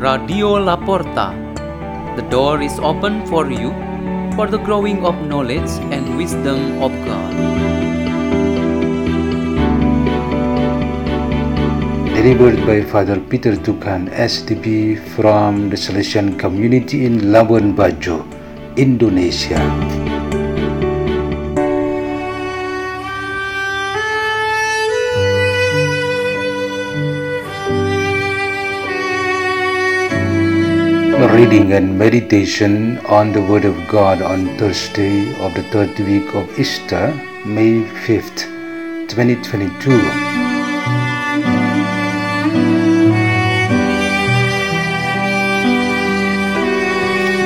Radio Laporta. The door is open for you for the growing of knowledge and wisdom of God. Delivered by Father Peter Tukan, SDB from the Salesian Community in Labuan Bajo, Indonesia. Reading and meditation on the Word of God on Thursday of the third week of Easter, May 5th, 2022.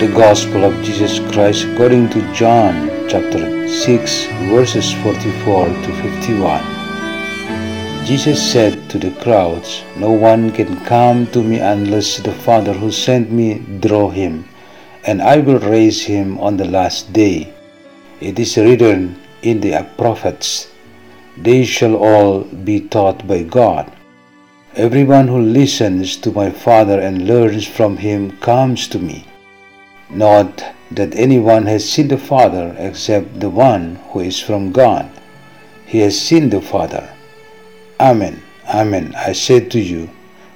The Gospel of Jesus Christ according to John chapter 6 verses 44 to 51. Jesus said to the crowds, No one can come to me unless the Father who sent me draw him, and I will raise him on the last day. It is written in the prophets, They shall all be taught by God. Everyone who listens to my Father and learns from him comes to me. Not that anyone has seen the Father except the one who is from God. He has seen the Father. Amen, Amen. I say to you,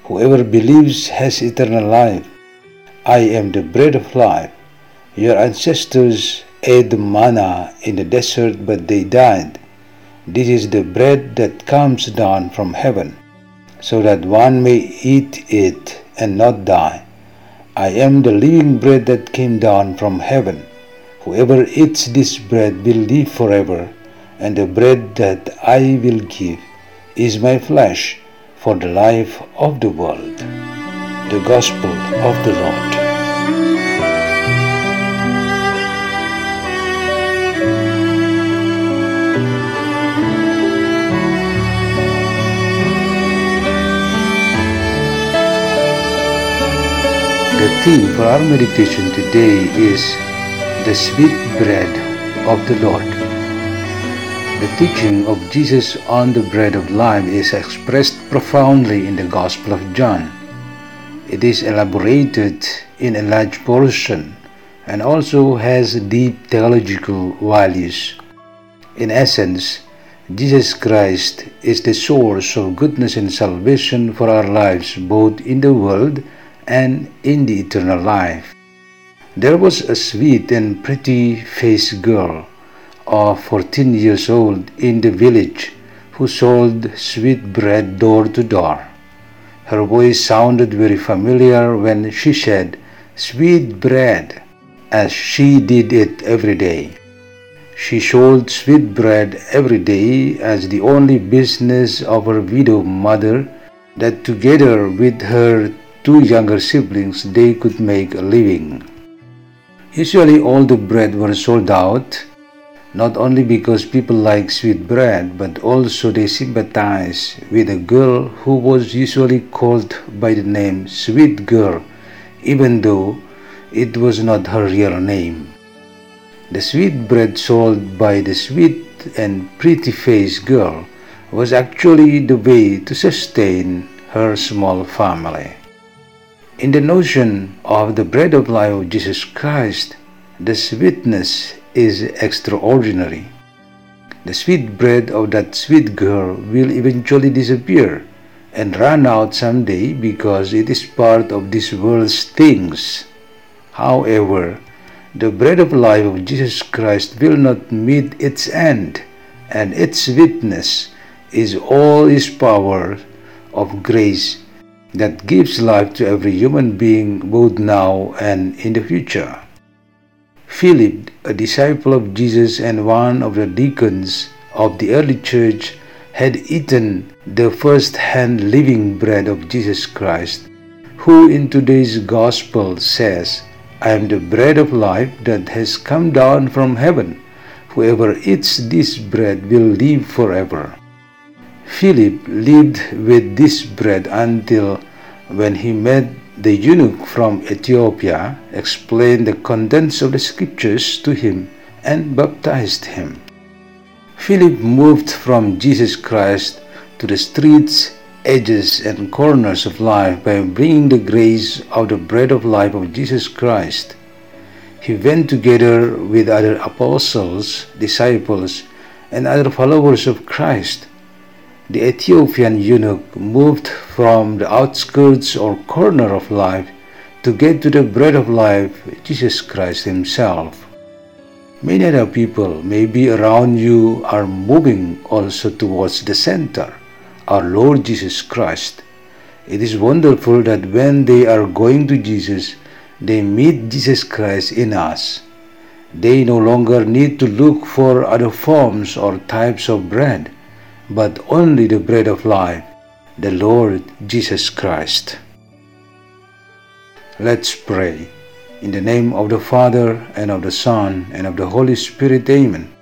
whoever believes has eternal life. I am the bread of life. Your ancestors ate manna in the desert, but they died. This is the bread that comes down from heaven, so that one may eat it and not die. I am the living bread that came down from heaven. Whoever eats this bread will live forever, and the bread that I will give is my flesh for the life of the world. The Gospel of the Lord. The theme for our meditation today is the sweet bread of the Lord. The teaching of Jesus on the bread of life is expressed profoundly in the Gospel of John. It is elaborated in a large portion and also has deep theological values. In essence, Jesus Christ is the source of goodness and salvation for our lives, both in the world and in the eternal life. There was a sweet and pretty faced girl of 14 years old in the village who sold sweet bread door to door. Her voice sounded very familiar when she said, Sweet bread, as she did it every day. She sold sweet bread every day as the only business of her widow mother that together with her two younger siblings they could make a living. Usually all the bread were sold out not only because people like sweet bread, but also they sympathize with a girl who was usually called by the name Sweet Girl, even though it was not her real name. The sweet bread sold by the sweet and pretty faced girl was actually the way to sustain her small family. In the notion of the bread of life of Jesus Christ, the sweetness is extraordinary. The sweet bread of that sweet girl will eventually disappear and run out someday because it is part of this world's things. However, the bread of life of Jesus Christ will not meet its end, and its sweetness is all His power of grace that gives life to every human being both now and in the future. Philip, a disciple of Jesus and one of the deacons of the early church, had eaten the first hand living bread of Jesus Christ, who in today's gospel says, I am the bread of life that has come down from heaven. Whoever eats this bread will live forever. Philip lived with this bread until when he met the eunuch from Ethiopia explained the contents of the scriptures to him and baptized him. Philip moved from Jesus Christ to the streets edges and corners of life by bringing the grace of the bread of life of Jesus Christ. He went together with other apostles, disciples, and other followers of Christ. The Ethiopian eunuch moved from the outskirts or corner of life to get to the bread of life, Jesus Christ Himself. Many other people, maybe around you, are moving also towards the center, our Lord Jesus Christ. It is wonderful that when they are going to Jesus, they meet Jesus Christ in us. They no longer need to look for other forms or types of bread, but only the bread of life, the Lord Jesus Christ. Let's pray. In the name of the Father, and of the Son, and of the Holy Spirit, Amen.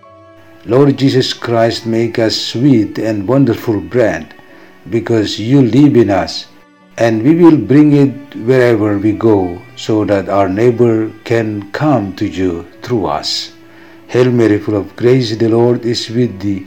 Lord Jesus Christ, make us sweet and wonderful bread, because you live in us, and we will bring it wherever we go, so that our neighbor can come to you through us. Hail Mary, full of grace, the Lord is with thee.